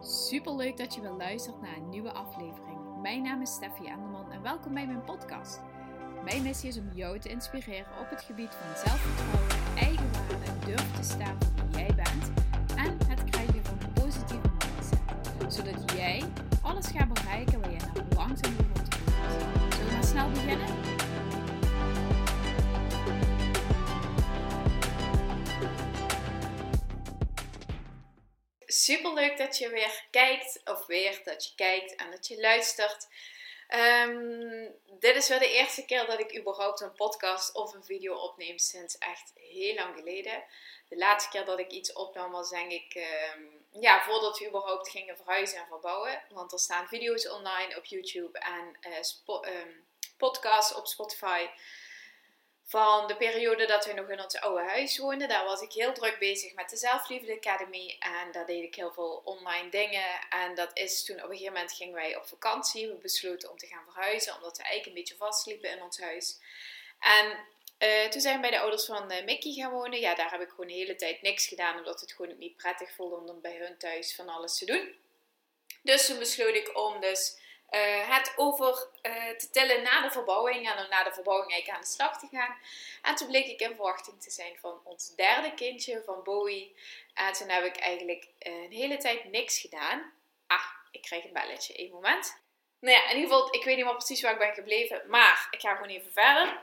Super leuk dat je weer luistert naar een nieuwe aflevering. Mijn naam is Steffi Enderman en welkom bij mijn podcast. Mijn missie is om jou te inspireren op het gebied van zelfvertrouwen, eigenwaarde, durf te staan voor wie jij bent en het krijgen van een positieve mindset. Zodat jij alles gaat bereiken waar je naar langzaam wilt. Zullen we snel beginnen? Super leuk dat je weer kijkt, of weer dat je kijkt en dat je luistert. Ehm, dit is weer de eerste keer dat ik überhaupt een podcast of een video opneem sinds echt heel lang geleden. De laatste keer dat ik iets opnam was denk ik, ehm, ja, voordat we überhaupt gingen verhuizen en verbouwen. Want er staan video's online op YouTube en uh, podcasts op Spotify van de periode dat we nog in ons oude huis woonden. Daar was ik heel druk bezig met de Zelfliefde Academy. En daar deed ik heel veel online dingen. En dat is toen op een gegeven moment gingen wij op vakantie. We besloten om te gaan verhuizen. Omdat we eigenlijk een beetje vastliepen in ons huis. En uh, toen zijn we bij de ouders van uh, Mickey gaan wonen. Ja, daar heb ik gewoon de hele tijd niks gedaan. Omdat het gewoon niet prettig voelde om dan bij hun thuis van alles te doen. Dus toen besloot ik om dus uh, het over uh, te tellen na de verbouwing en om na de verbouwing eigenlijk aan de slag te gaan. En toen bleek ik in verwachting te zijn van ons derde kindje, van Bowie. En toen heb ik eigenlijk een hele tijd niks gedaan. Ah, ik krijg een belletje, één moment. Nou ja, in ieder geval, ik weet niet meer precies waar ik ben gebleven, maar ik ga gewoon even verder.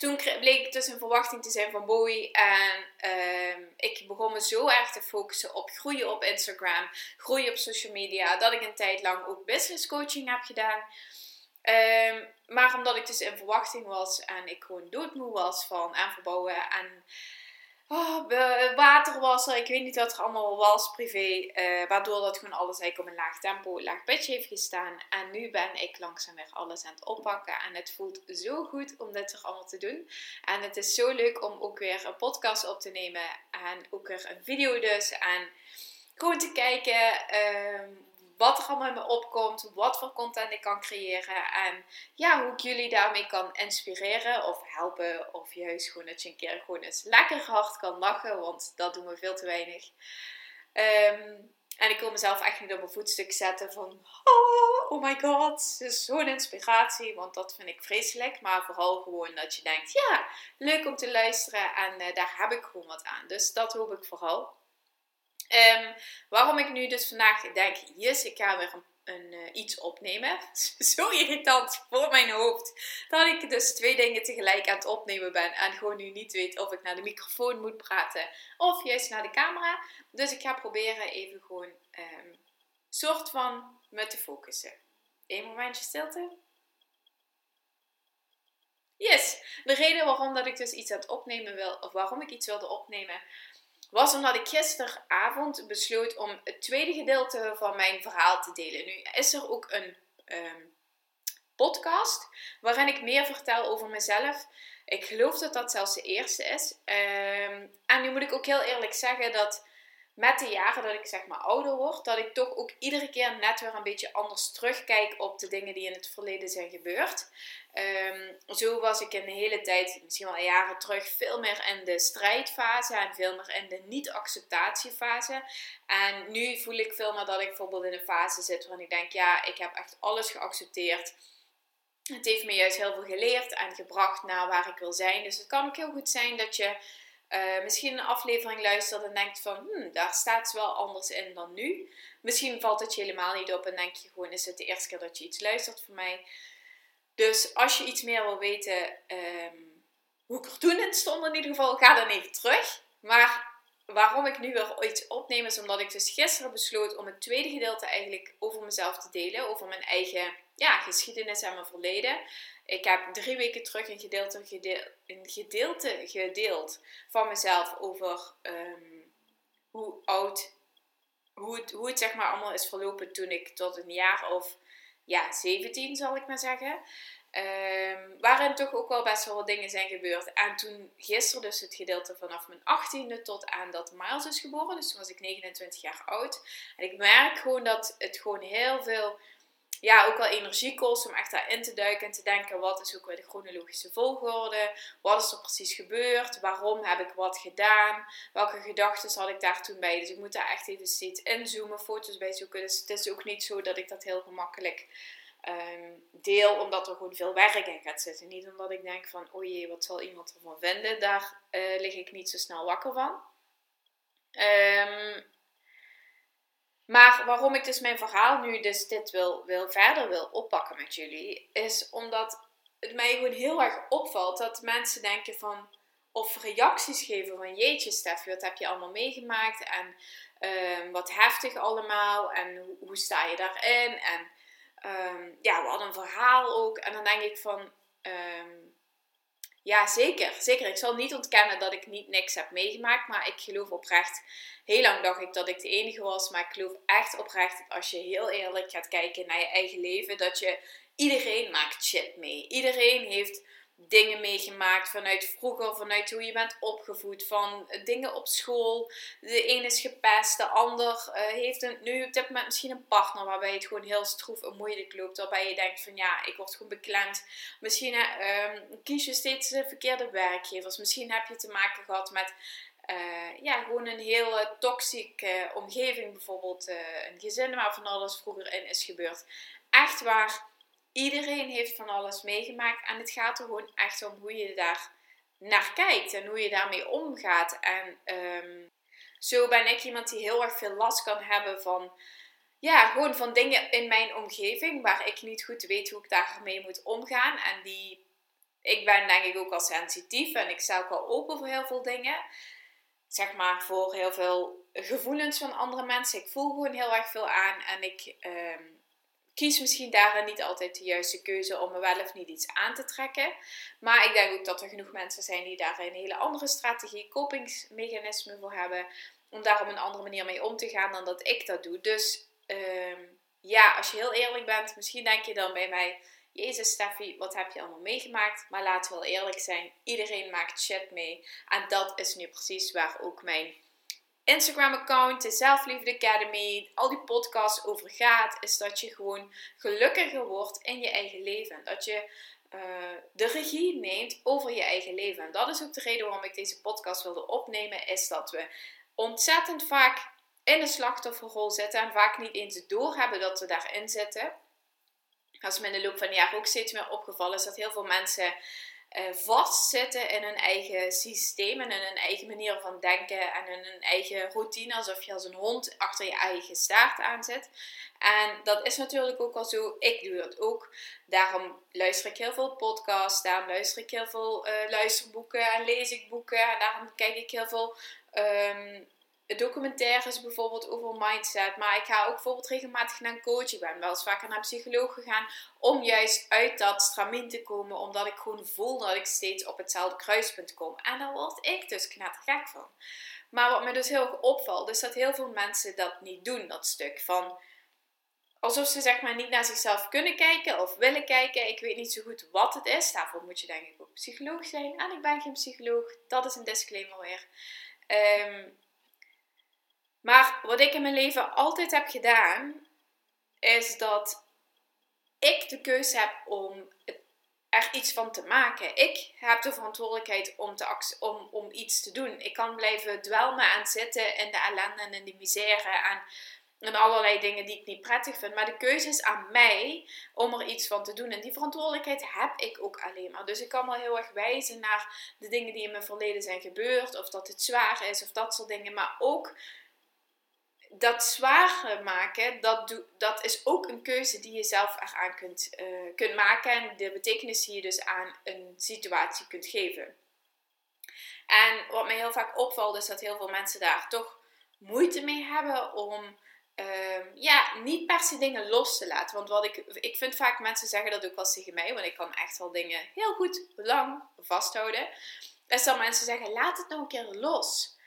Toen bleek ik dus in verwachting te zijn van Bowie. En uh, ik begon me zo erg te focussen op groeien op Instagram, groeien op social media, dat ik een tijd lang ook business coaching heb gedaan. Um, maar omdat ik dus in verwachting was en ik gewoon doodmoe was van aan verbouwen en Oh, water was er, ik weet niet wat er allemaal was, privé. Uh, waardoor dat gewoon alles eigenlijk op een laag tempo, laag bedje heeft gestaan. En nu ben ik langzaam weer alles aan het oppakken. En het voelt zo goed om dit er allemaal te doen. En het is zo leuk om ook weer een podcast op te nemen. En ook weer een video dus. En gewoon te kijken uh, wat er allemaal in me opkomt, wat voor content ik kan creëren en ja, hoe ik jullie daarmee kan inspireren of helpen of juist gewoon dat je een keer gewoon eens lekker hard kan lachen, want dat doen we veel te weinig. Ehm, en ik wil mezelf echt niet op een voetstuk zetten van oh, oh my god, is zo'n inspiratie, want dat vind ik vreselijk. Maar vooral gewoon dat je denkt, ja, leuk om te luisteren en uh, daar heb ik gewoon wat aan. Dus dat hoop ik vooral. Um, waarom ik nu dus vandaag denk, yes, ik ga weer een, uh, iets opnemen. Zo irritant voor mijn hoofd. Dat ik dus twee dingen tegelijk aan het opnemen ben. En gewoon nu niet weet of ik naar de microfoon moet praten. Of juist naar de camera. Dus ik ga proberen even gewoon um, soort van me te focussen. Eén momentje stilte. Yes, de reden waarom dat ik dus iets aan het opnemen wil, of waarom ik iets wilde opnemen, was omdat ik gisteravond besloot om het tweede gedeelte van mijn verhaal te delen. Nu is er ook een um, podcast waarin ik meer vertel over mezelf. Ik geloof dat dat zelfs de eerste is. Um, en nu moet ik ook heel eerlijk zeggen dat met de jaren dat ik zeg maar ouder word, dat ik toch ook iedere keer net weer een beetje anders terugkijk op de dingen die in het verleden zijn gebeurd. Um, zo was ik de hele tijd, misschien wel jaren terug, veel meer in de strijdfase en veel meer in de niet-acceptatiefase. En nu voel ik veel meer dat ik bijvoorbeeld in een fase zit waarin ik denk, ja, ik heb echt alles geaccepteerd. Het heeft me juist heel veel geleerd en gebracht naar waar ik wil zijn. Dus het kan ook heel goed zijn dat je uh, misschien een aflevering luistert en denkt van, hmm, daar staat ze wel anders in dan nu. Misschien valt het je helemaal niet op en denk je gewoon, is het de eerste keer dat je iets luistert van mij. Dus als je iets meer wil weten um, hoe ik er toen in stond in ieder geval, ga dan even terug. Maar waarom ik nu weer iets opneem is omdat ik dus gisteren besloot om het tweede gedeelte eigenlijk over mezelf te delen. Over mijn eigen ja, geschiedenis en mijn verleden. Ik heb drie weken terug een gedeelte, een gedeelte gedeeld van mezelf over um, hoe oud, hoe het, hoe het zeg maar allemaal is verlopen toen ik tot een jaar of ja, 17 zal ik maar zeggen. Um, waarin toch ook wel best wel wat dingen zijn gebeurd. En toen gisteren dus het gedeelte vanaf mijn 18e tot aan dat Miles is geboren. Dus toen was ik 29 jaar oud. En ik merk gewoon dat het gewoon heel veel ja, ook wel energie kost om echt daarin te duiken en te denken: wat is ook weer de chronologische volgorde? Wat is er precies gebeurd? Waarom heb ik wat gedaan? Welke gedachten had ik daar toen bij? Dus ik moet daar echt even steeds inzoomen, foto's bij zoeken. Dus het is ook niet zo dat ik dat heel gemakkelijk Ehm, deel omdat er gewoon veel werk in gaat zitten. Niet omdat ik denk van, oh jee, wat zal iemand ervan vinden? Daar uh, lig ik niet zo snel wakker van. Ehm, maar waarom ik dus mijn verhaal nu dus dit wil, wil verder wil oppakken met jullie, is omdat het mij gewoon heel erg opvalt dat mensen denken van, of reacties geven van jeetje Steffi, wat heb je allemaal meegemaakt en ehm, wat heftig allemaal en hoe, hoe sta je daarin en um, ja, we hadden een verhaal ook. En dan denk ik van, um, ja, zeker. Zeker. Ik zal niet ontkennen dat ik niet niks heb meegemaakt. Maar ik geloof oprecht, heel lang dacht ik dat ik de enige was. Maar ik geloof echt oprecht dat als je heel eerlijk gaat kijken naar je eigen leven, dat je iedereen maakt shit mee. Iedereen heeft dingen meegemaakt vanuit vroeger, vanuit hoe je bent opgevoed, van dingen op school. De een is gepest, de ander uh, heeft een, nu op dit moment misschien een partner waarbij het gewoon heel stroef en moeilijk loopt. Waarbij je denkt van ja, ik word gewoon beklemd. Misschien uh, kies je steeds de verkeerde werkgevers. Misschien heb je te maken gehad met ja, gewoon een heel toxische omgeving. Bijvoorbeeld een gezin waar van alles vroeger in is gebeurd. Echt waar Iedereen heeft van alles meegemaakt en het gaat er gewoon echt om hoe je daar naar kijkt en hoe je daarmee omgaat. En um, zo ben ik iemand die heel erg veel last kan hebben van, ja, gewoon van dingen in mijn omgeving waar ik niet goed weet hoe ik daarmee moet omgaan. En die, ik ben denk ik ook al sensitief en ik sta ook al open voor heel veel dingen. Zeg maar voor heel veel gevoelens van andere mensen. Ik voel gewoon heel erg veel aan en ik. Um, kies misschien daarin niet altijd de juiste keuze om me wel of niet iets aan te trekken. Maar ik denk ook dat er genoeg mensen zijn die daar een hele andere strategie, kopingsmechanisme voor hebben. Om daar op een andere manier mee om te gaan dan dat ik dat doe. Dus ehm, ja, als je heel eerlijk bent, misschien denk je dan bij mij. Jezus Steffi, wat heb je allemaal meegemaakt? Maar laten we wel eerlijk zijn, iedereen maakt shit mee. En dat is nu precies waar ook mijn Instagram-account, de Zelfliefde Academy, al die podcasts over gaat, is dat je gewoon gelukkiger wordt in je eigen leven. Dat je uh, de regie neemt over je eigen leven. En dat is ook de reden waarom ik deze podcast wilde opnemen, is dat we ontzettend vaak in een slachtofferrol zitten en vaak niet eens doorhebben dat we daarin zitten. Is me in de loop van het jaar ook steeds meer opgevallen, is dat heel veel mensen uh, vastzitten in hun eigen systeem en in hun eigen manier van denken en in hun eigen routine, alsof je als een hond achter je eigen staart aan zit. En dat is natuurlijk ook al zo. Ik doe dat ook. Daarom luister ik heel veel podcasts, daarom luister ik heel veel uh, luisterboeken en lees ik boeken. En daarom kijk ik heel veel um, documentaires bijvoorbeeld over mindset. Maar ik ga ook bijvoorbeeld regelmatig naar een coach. Ik ben wel eens vaker naar een psycholoog gegaan. Om juist uit dat stramien te komen. Omdat ik gewoon voel dat ik steeds op hetzelfde kruispunt kom. En daar word ik dus knettergek van. Maar wat me dus heel erg opvalt. Is dat heel veel mensen dat niet doen. Dat stuk van... Alsof ze zeg maar niet naar zichzelf kunnen kijken of willen kijken. Ik weet niet zo goed wat het is. Daarvoor moet je denk ik ook psycholoog zijn. En ik ben geen psycholoog. Dat is een disclaimer weer. Um, maar wat ik in mijn leven altijd heb gedaan, is dat ik de keuze heb om er iets van te maken. Ik heb de verantwoordelijkheid om, te, om, om iets te doen. Ik kan blijven dwelmen en zitten in de ellende en in de misère en, en allerlei dingen die ik niet prettig vind. Maar de keuze is aan mij om er iets van te doen. En die verantwoordelijkheid heb ik ook alleen maar. Dus ik kan wel heel erg wijzen naar de dingen die in mijn verleden zijn gebeurd. Of dat het zwaar is of dat soort dingen. Maar ook dat zwaar maken, dat, dat is ook een keuze die je zelf eraan kunt, uh, kunt maken. En de betekenis die je dus aan een situatie kunt geven. En wat mij heel vaak opvalt, is dat heel veel mensen daar toch moeite mee hebben om uh, ja, niet per se dingen los te laten. Want wat ik, ik vind vaak mensen zeggen dat ook wel tegen mij, want ik kan echt wel dingen heel goed lang vasthouden. Is dat mensen zeggen: laat het nou een keer los.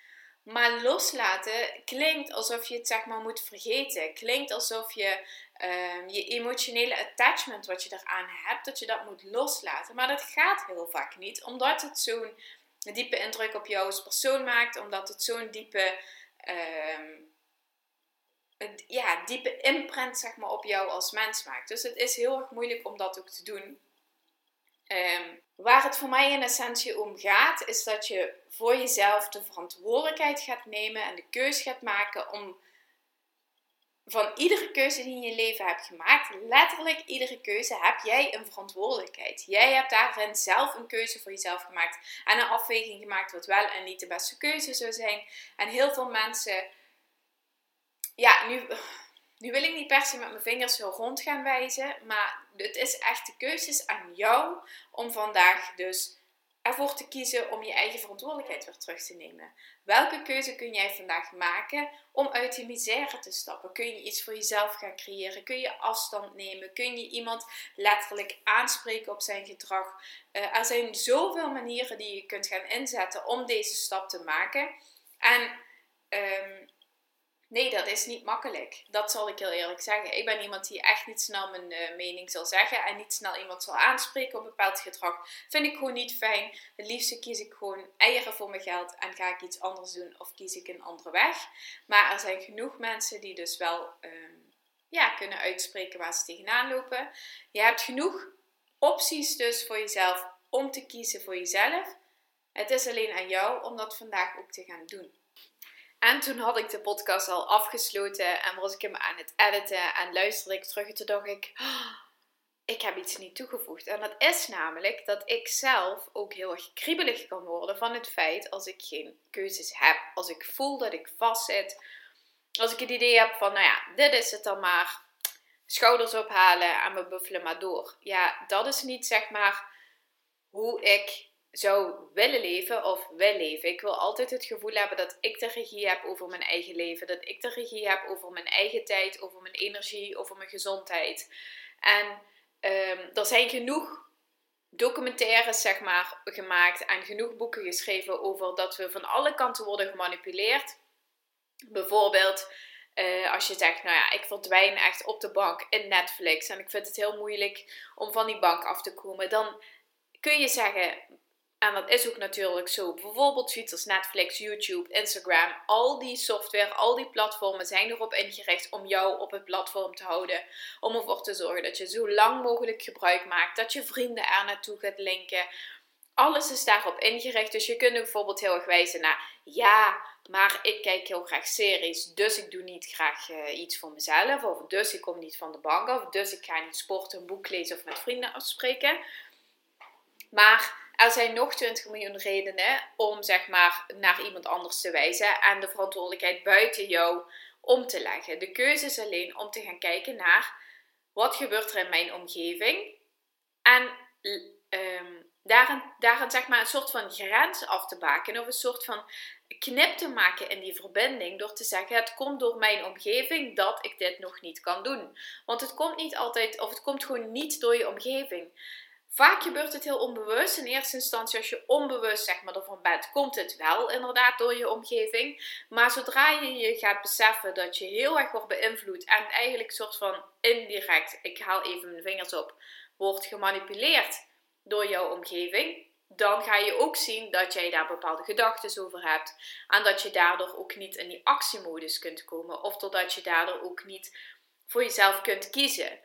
Maar loslaten klinkt alsof je het zeg maar moet vergeten. Klinkt alsof je ehm, je emotionele attachment wat je eraan hebt, dat je dat moet loslaten. Maar dat gaat heel vaak niet, omdat het zo'n diepe indruk op jou als persoon maakt, omdat het zo'n diepe, ja, ja, diepe imprint zeg maar, op jou als mens maakt. Dus het is heel erg moeilijk om dat ook te doen. Um, waar het voor mij in essentie om gaat, is dat je voor jezelf de verantwoordelijkheid gaat nemen en de keus gaat maken om van iedere keuze die je in je leven hebt gemaakt, letterlijk iedere keuze, heb jij een verantwoordelijkheid. Jij hebt daarin zelf een keuze voor jezelf gemaakt en een afweging gemaakt wat wel en niet de beste keuze zou zijn. En heel veel mensen, ja, nu, nu wil ik niet per se met mijn vingers zo rond gaan wijzen, maar het is echt de keuzes aan jou om vandaag dus ervoor te kiezen om je eigen verantwoordelijkheid weer terug te nemen. Welke keuze kun jij vandaag maken om uit die misère te stappen? Kun je iets voor jezelf gaan creëren? Kun je afstand nemen? Kun je iemand letterlijk aanspreken op zijn gedrag? Uh, er zijn zoveel manieren die je kunt gaan inzetten om deze stap te maken. En um, Nee, dat is niet makkelijk. Dat zal ik heel eerlijk zeggen. Ik ben iemand die echt niet snel mijn uh, mening zal zeggen en niet snel iemand zal aanspreken op bepaald gedrag. Vind ik gewoon niet fijn. Het liefste kies ik gewoon eieren voor mijn geld en ga ik iets anders doen of kies ik een andere weg. Maar er zijn genoeg mensen die dus wel ehm, ja, kunnen uitspreken waar ze tegenaan lopen. Je hebt genoeg opties dus voor jezelf om te kiezen voor jezelf. Het is alleen aan jou om dat vandaag ook te gaan doen. En toen had ik de podcast al afgesloten en was ik hem aan het editen en luisterde ik terug en toen dacht ik, oh, ik heb iets niet toegevoegd. En dat is namelijk dat ik zelf ook heel erg kriebelig kan worden van het feit als ik geen keuzes heb. Als ik voel dat ik vastzit. Als ik het idee heb van, nou ja, dit is het dan maar. Schouders ophalen en we buffelen maar door. Ja, dat is niet zeg maar hoe ik zou willen leven of wil leven. Ik wil altijd het gevoel hebben dat ik de regie heb over mijn eigen leven. Dat ik de regie heb over mijn eigen tijd, over mijn energie, over mijn gezondheid. En um, er zijn genoeg documentaires zeg maar, gemaakt en genoeg boeken geschreven over dat we van alle kanten worden gemanipuleerd. Bijvoorbeeld uh, als je zegt, nou ja, ik verdwijn echt op de bank in Netflix en ik vind het heel moeilijk om van die bank af te komen, dan kun je zeggen, en dat is ook natuurlijk zo. Bijvoorbeeld zoiets als Netflix, YouTube, Instagram. Al die software, al die platformen zijn erop ingericht om jou op het platform te houden. Om ervoor te zorgen dat je zo lang mogelijk gebruik maakt. Dat je vrienden er naartoe gaat linken. Alles is daarop ingericht. Dus je kunt bijvoorbeeld heel erg wijzen naar... Ja, maar ik kijk heel graag series. Dus ik doe niet graag uh, iets voor mezelf. Of dus ik kom niet van de bank af. Dus ik ga niet sporten, een boek lezen of met vrienden afspreken. Maar er zijn nog 20 miljoen redenen om zeg maar naar iemand anders te wijzen en de verantwoordelijkheid buiten jou om te leggen. De keuze is alleen om te gaan kijken naar wat gebeurt er in mijn omgeving en um, daarin, daarin zeg maar een soort van grens af te baken of een soort van knip te maken in die verbinding door te zeggen het komt door mijn omgeving dat ik dit nog niet kan doen. Want het komt niet altijd of het komt gewoon niet door je omgeving. Vaak gebeurt het heel onbewust. In eerste instantie, als je onbewust zeg maar, ervan bent, komt het wel inderdaad door je omgeving. Maar zodra je je gaat beseffen dat je heel erg wordt beïnvloed en eigenlijk een soort van indirect, ik haal even mijn vingers op, wordt gemanipuleerd door jouw omgeving, dan ga je ook zien dat jij daar bepaalde gedachten over hebt. En dat je daardoor ook niet in die actiemodus kunt komen. Of doordat je daardoor ook niet voor jezelf kunt kiezen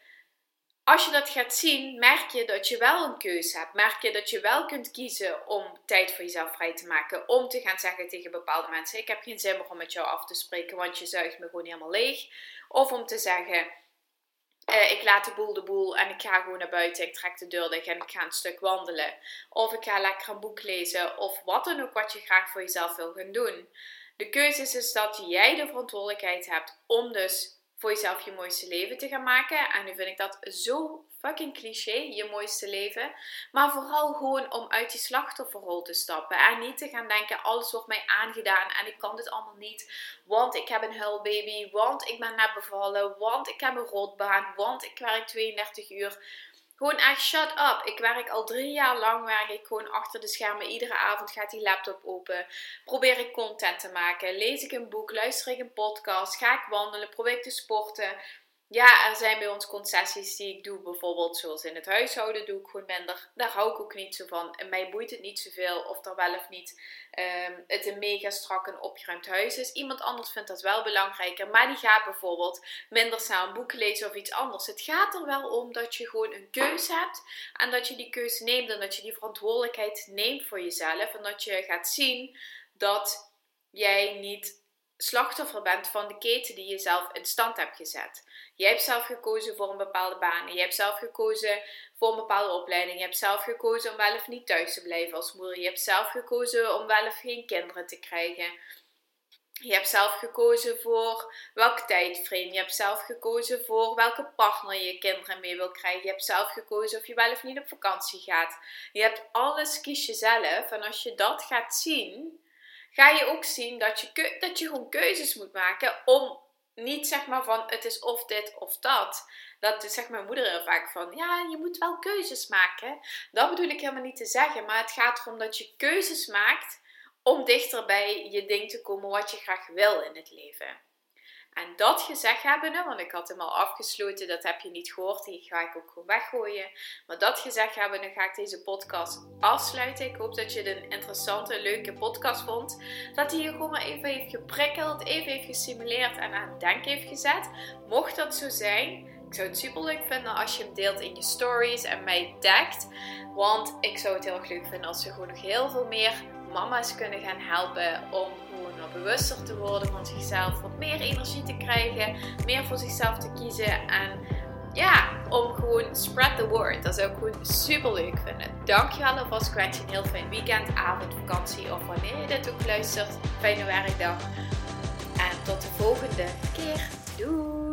als je dat gaat zien, merk je dat je wel een keuze hebt. Merk je dat je wel kunt kiezen om tijd voor jezelf vrij te maken. Om te gaan zeggen tegen bepaalde mensen: Ik heb geen zin meer om met jou af te spreken, want je zuigt me gewoon helemaal leeg. Of om te zeggen: eh, Ik laat de boel de boel en ik ga gewoon naar buiten. Ik trek de deur dicht en ik ga een stuk wandelen. Of ik ga lekker een boek lezen. Of wat dan ook wat je graag voor jezelf wil gaan doen. De keuze is dus dat jij de verantwoordelijkheid hebt om dus voor jezelf je mooiste leven te gaan maken. En nu vind ik dat zo fucking cliché, je mooiste leven. Maar vooral gewoon om uit die slachtofferrol te stappen. En niet te gaan denken, alles wordt mij aangedaan en ik kan dit allemaal niet. Want ik heb een huilbaby, want ik ben net bevallen, want ik heb een rotbaan, want ik werk 32 uur. Gewoon echt shut up. Ik werk al drie jaar lang, werk ik gewoon achter de schermen. Iedere avond gaat die laptop open. Probeer ik content te maken. Lees ik een boek, luister ik een podcast, ga ik wandelen, probeer ik te sporten. Ja, er zijn bij ons concessies die ik doe, bijvoorbeeld zoals in het huishouden doe ik gewoon minder. Daar hou ik ook niet zo van. En mij boeit het niet zoveel of er wel of niet um, het een mega strak en opgeruimd huis is. Iemand anders vindt dat wel belangrijker, maar die gaat bijvoorbeeld minder snel een boek lezen of iets anders. Het gaat er wel om dat je gewoon een keuze hebt en dat je die keuze neemt en dat je die verantwoordelijkheid neemt voor jezelf. En dat je gaat zien dat jij niet slachtoffer bent van de keten die je zelf in stand hebt gezet. Jij hebt zelf gekozen voor een bepaalde baan. Je hebt zelf gekozen voor een bepaalde opleiding. Je hebt zelf gekozen om wel of niet thuis te blijven als moeder. Je hebt zelf gekozen om wel of geen kinderen te krijgen. Je hebt zelf gekozen voor welk tijdframe. Je hebt zelf gekozen voor welke partner je kinderen mee wil krijgen. Je hebt zelf gekozen of je wel of niet op vakantie gaat. Je hebt alles kies je zelf. En als je dat gaat zien, ga je ook zien dat je, dat je gewoon keuzes moet maken om niet zeg maar van het is of dit of dat. Dat zegt mijn moeder heel vaak van ja, je moet wel keuzes maken. Dat bedoel ik helemaal niet te zeggen, maar het gaat erom dat je keuzes maakt om dichter bij je ding te komen wat je graag wil in het leven. En dat gezegd hebbende, want ik had hem al afgesloten, dat heb je niet gehoord, die ga ik ook gewoon weggooien. Maar dat gezegd hebbende ga ik deze podcast afsluiten. Ik hoop dat je het een interessante, leuke podcast vond. Dat hij je gewoon maar even heeft geprikkeld, even heeft gestimuleerd en aan het denken heeft gezet. Mocht dat zo zijn, ik zou het super leuk vinden als je hem deelt in je stories en mij tagt. Want ik zou het heel erg leuk vinden als we gewoon nog heel veel meer mama's kunnen gaan helpen om gewoon bewuster te worden van zichzelf, wat meer energie te krijgen, meer voor zichzelf te kiezen en ja, om gewoon spread the word. Dat zou ik gewoon super leuk vinden. Dankjewel alvast. Ik wens je een heel fijn weekend, avond, vakantie of wanneer je dit ook luistert. Fijne werkdag. En tot de volgende keer. Doei!